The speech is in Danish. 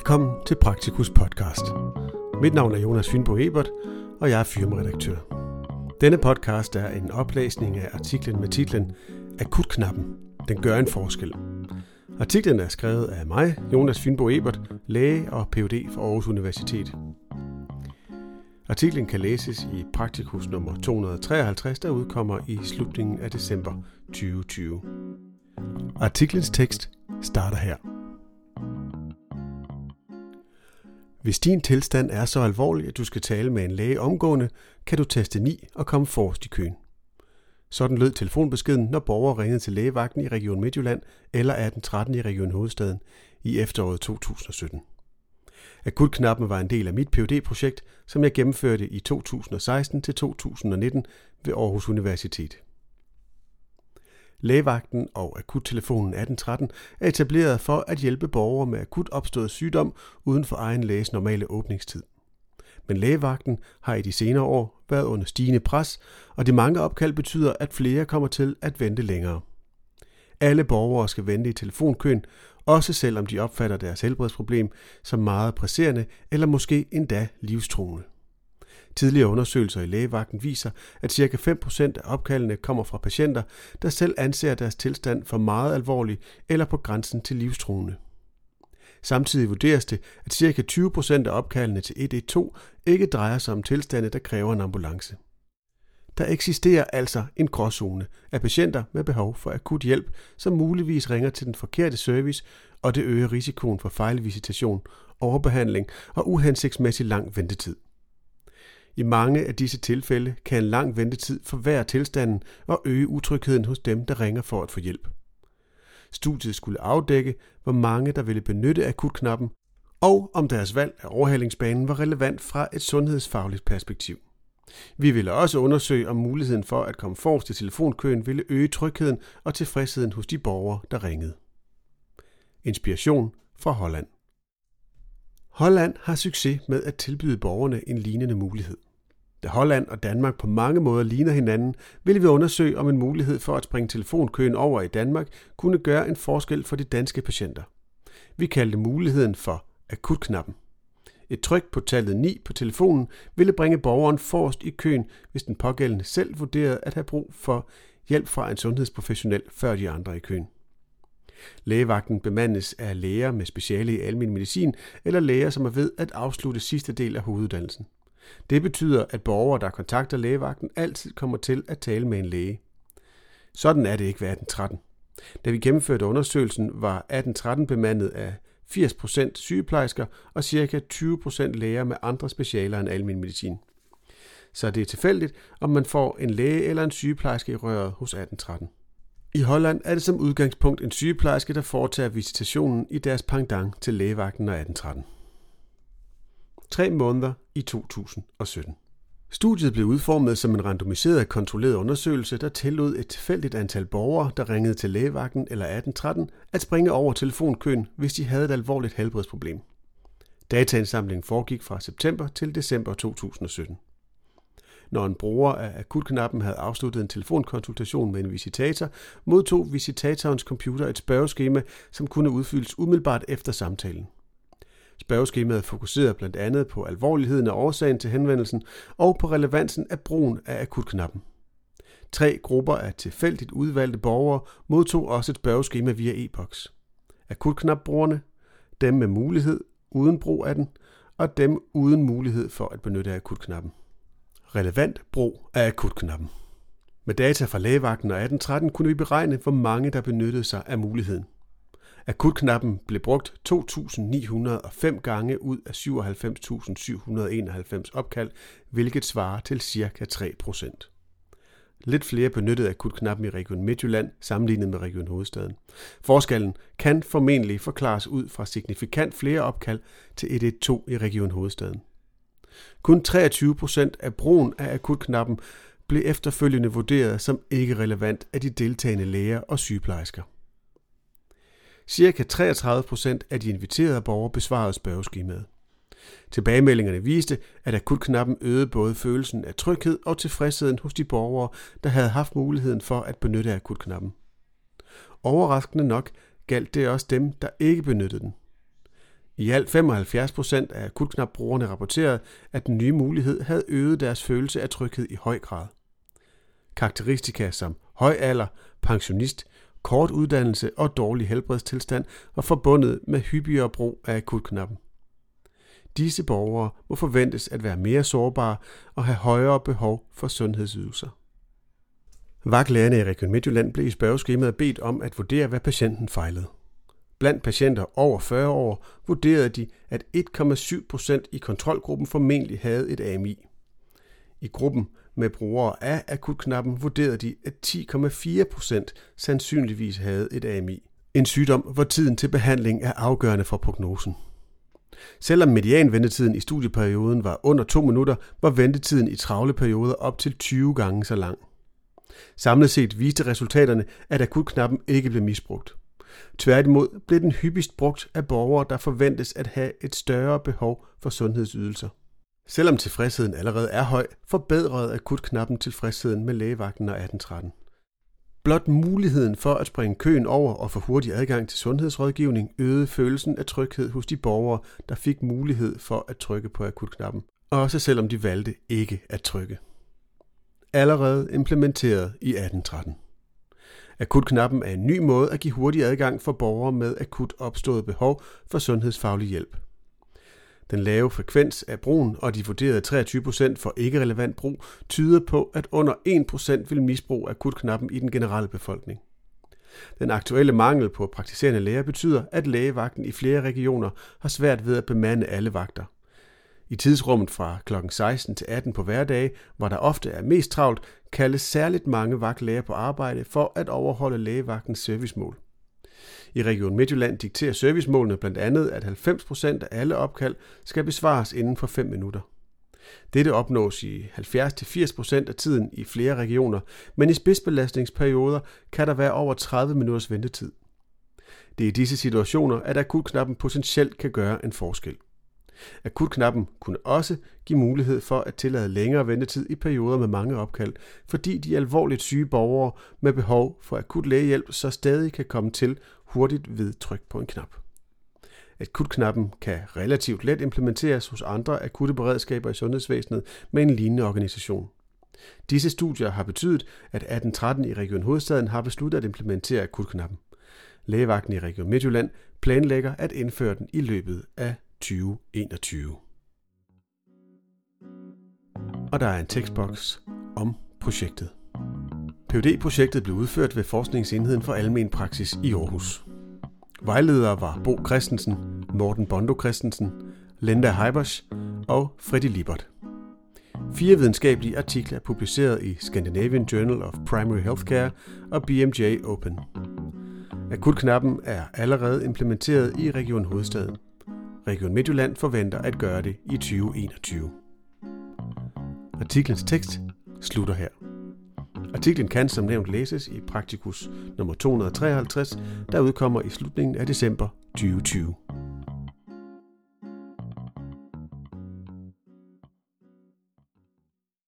Velkommen til Praktikus podcast. Mit navn er Jonas Fynbo Ebert, og jeg er firmaredaktør. Denne podcast er en oplæsning af artiklen med titlen Akutknappen. Den gør en forskel. Artiklen er skrevet af mig, Jonas Fynbo Ebert, læge og Ph.D. fra Aarhus Universitet. Artiklen kan læses i Praktikus nummer 253, der udkommer i slutningen af december 2020. Artiklens tekst starter her. Hvis din tilstand er så alvorlig, at du skal tale med en læge omgående, kan du taste 9 og komme forrest i køen. Sådan lød telefonbeskeden, når borgere ringede til lægevagten i Region Midtjylland eller 1813 i Region Hovedstaden i efteråret 2017. Akutknappen var en del af mit phd projekt som jeg gennemførte i 2016 til 2019 ved Aarhus Universitet. Lægevagten og akuttelefonen 1813 er etableret for at hjælpe borgere med akut opstået sygdom uden for egen læges normale åbningstid. Men lægevagten har i de senere år været under stigende pres, og de mange opkald betyder, at flere kommer til at vente længere. Alle borgere skal vente i telefonkøen, også selvom de opfatter deres helbredsproblem som meget presserende eller måske endda livstruende. Tidligere undersøgelser i lægevagten viser, at ca. 5% af opkaldene kommer fra patienter, der selv anser deres tilstand for meget alvorlig eller på grænsen til livstruende. Samtidig vurderes det, at ca. 20% af opkaldene til 112 ikke drejer sig om tilstande, der kræver en ambulance. Der eksisterer altså en gråzone af patienter med behov for akut hjælp, som muligvis ringer til den forkerte service, og det øger risikoen for fejlvisitation, overbehandling og uhensigtsmæssig lang ventetid. I mange af disse tilfælde kan en lang ventetid forværre tilstanden og øge utrygheden hos dem, der ringer for at få hjælp. Studiet skulle afdække, hvor mange der ville benytte akutknappen, og om deres valg af overhalingsbanen var relevant fra et sundhedsfagligt perspektiv. Vi ville også undersøge, om muligheden for at komme forrest til telefonkøen ville øge trygheden og tilfredsheden hos de borgere, der ringede. Inspiration fra Holland. Holland har succes med at tilbyde borgerne en lignende mulighed. Da Holland og Danmark på mange måder ligner hinanden, ville vi undersøge, om en mulighed for at springe telefonkøen over i Danmark kunne gøre en forskel for de danske patienter. Vi kaldte muligheden for akutknappen. Et tryk på tallet 9 på telefonen ville bringe borgeren forrest i køen, hvis den pågældende selv vurderede at have brug for hjælp fra en sundhedsprofessionel før de andre i køen. Lægevagten bemandes af læger med speciale i almen medicin eller læger, som er ved at afslutte sidste del af hoveduddannelsen. Det betyder, at borgere, der kontakter lægevagten, altid kommer til at tale med en læge. Sådan er det ikke ved 1813. Da vi gennemførte undersøgelsen, var 1813 bemandet af 80% sygeplejersker og ca. 20% læger med andre specialer end almen medicin. Så det er tilfældigt, om man får en læge eller en sygeplejerske i røret hos 1813. I Holland er det som udgangspunkt en sygeplejerske, der foretager visitationen i deres pangdang til lægevagten og 1813. Tre måneder i 2017. Studiet blev udformet som en randomiseret kontrolleret undersøgelse, der tillod et tilfældigt antal borgere, der ringede til lægevagten eller 1813, at springe over telefonkøen, hvis de havde et alvorligt helbredsproblem. Dataindsamlingen foregik fra september til december 2017. Når en bruger af akutknappen havde afsluttet en telefonkonsultation med en visitator, modtog visitatorens computer et spørgeskema, som kunne udfyldes umiddelbart efter samtalen. Spørgeskemaet fokuserede blandt andet på alvorligheden af årsagen til henvendelsen og på relevansen af brugen af akutknappen. Tre grupper af tilfældigt udvalgte borgere modtog også et spørgeskema via e-boks. Akutknapbrugerne, dem med mulighed uden brug af den, og dem uden mulighed for at benytte akutknappen relevant brug af akutknappen. Med data fra lægevagten og 1813 kunne vi beregne, hvor mange der benyttede sig af muligheden. Akutknappen blev brugt 2.905 gange ud af 97.791 opkald, hvilket svarer til ca. 3%. Lidt flere benyttede akutknappen i Region Midtjylland sammenlignet med Region Hovedstaden. Forskellen kan formentlig forklares ud fra signifikant flere opkald til 112 i Region Hovedstaden. Kun 23 procent af brugen af akutknappen blev efterfølgende vurderet som ikke relevant af de deltagende læger og sygeplejersker. Cirka 33 procent af de inviterede borgere besvarede spørgeskemaet. Tilbagemeldingerne viste, at akutknappen øgede både følelsen af tryghed og tilfredsheden hos de borgere, der havde haft muligheden for at benytte akutknappen. Overraskende nok galt det også dem, der ikke benyttede den. I alt 75 procent af akutknapbrugerne rapporterede, at den nye mulighed havde øget deres følelse af tryghed i høj grad. Karakteristika som høj alder, pensionist, kort uddannelse og dårlig helbredstilstand var forbundet med hyppigere brug af akutknappen. Disse borgere må forventes at være mere sårbare og have højere behov for sundhedsydelser. Vagtlægerne i Region Midtjylland blev i spørgeskemaet bedt om at vurdere, hvad patienten fejlede. Blandt patienter over 40 år vurderede de, at 1,7 procent i kontrolgruppen formentlig havde et AMI. I gruppen med brugere af akutknappen vurderede de, at 10,4 procent sandsynligvis havde et AMI. En sygdom, hvor tiden til behandling er afgørende for prognosen. Selvom medianventetiden i studieperioden var under 2 minutter, var ventetiden i travle perioder op til 20 gange så lang. Samlet set viste resultaterne, at akutknappen ikke blev misbrugt. Tværtimod blev den hyppigst brugt af borgere, der forventes at have et større behov for sundhedsydelser. Selvom tilfredsheden allerede er høj, forbedrede akutknappen tilfredsheden med lægevagten og 1813. Blot muligheden for at springe køen over og få hurtig adgang til sundhedsrådgivning øgede følelsen af tryghed hos de borgere, der fik mulighed for at trykke på akutknappen, også selvom de valgte ikke at trykke. Allerede implementeret i 1813. Akutknappen er en ny måde at give hurtig adgang for borgere med akut opstået behov for sundhedsfaglig hjælp. Den lave frekvens af brugen og de vurderede 23% for ikke-relevant brug tyder på, at under 1% vil misbruge akutknappen i den generelle befolkning. Den aktuelle mangel på praktiserende læger betyder, at lægevagten i flere regioner har svært ved at bemande alle vagter. I tidsrummet fra kl. 16 til 18 på hverdage, hvor der ofte er mest travlt, kaldes særligt mange vagtlæger på arbejde for at overholde lægevagtens servicemål. I Region Midtjylland dikterer servicemålene blandt andet, at 90% af alle opkald skal besvares inden for 5 minutter. Dette opnås i 70-80% af tiden i flere regioner, men i spidsbelastningsperioder kan der være over 30 minutters ventetid. Det er i disse situationer, at akutknappen potentielt kan gøre en forskel. Akutknappen kunne også give mulighed for at tillade længere ventetid i perioder med mange opkald, fordi de alvorligt syge borgere med behov for akut lægehjælp så stadig kan komme til hurtigt ved tryk på en knap. Akutknappen kan relativt let implementeres hos andre akutte beredskaber i sundhedsvæsenet med en lignende organisation. Disse studier har betydet, at 1813 i Region Hovedstaden har besluttet at implementere akutknappen. Lægevagten i Region Midtjylland planlægger at indføre den i løbet af 2021. Og der er en tekstboks om projektet. phd projektet blev udført ved Forskningsenheden for Almen Praksis i Aarhus. Vejledere var Bo Christensen, Morten Bondo Christensen, Linda Heibers og Freddy Libert. Fire videnskabelige artikler er publiceret i Scandinavian Journal of Primary Healthcare og BMJ Open. Akutknappen er allerede implementeret i Region Hovedstaden. Region Midtjylland forventer at gøre det i 2021. Artiklens tekst slutter her. Artiklen kan som nævnt læses i Praktikus nummer 253, der udkommer i slutningen af december 2020.